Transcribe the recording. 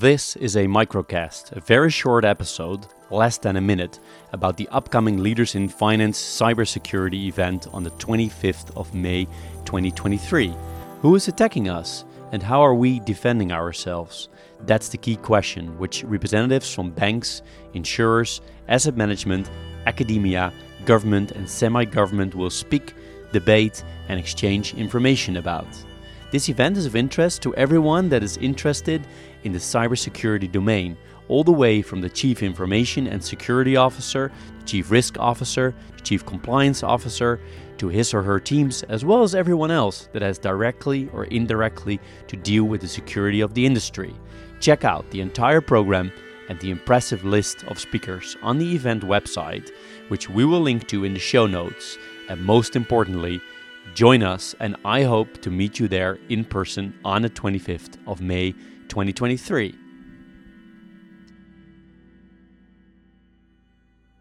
This is a microcast, a very short episode, less than a minute, about the upcoming Leaders in Finance cybersecurity event on the 25th of May 2023. Who is attacking us and how are we defending ourselves? That's the key question, which representatives from banks, insurers, asset management, academia, government, and semi government will speak, debate, and exchange information about. This event is of interest to everyone that is interested in the cybersecurity domain, all the way from the Chief Information and Security Officer, the Chief Risk Officer, the Chief Compliance Officer, to his or her teams, as well as everyone else that has directly or indirectly to deal with the security of the industry. Check out the entire program and the impressive list of speakers on the event website, which we will link to in the show notes. And most importantly, join us, and I hope to meet you there in person on the 25th of May 2023.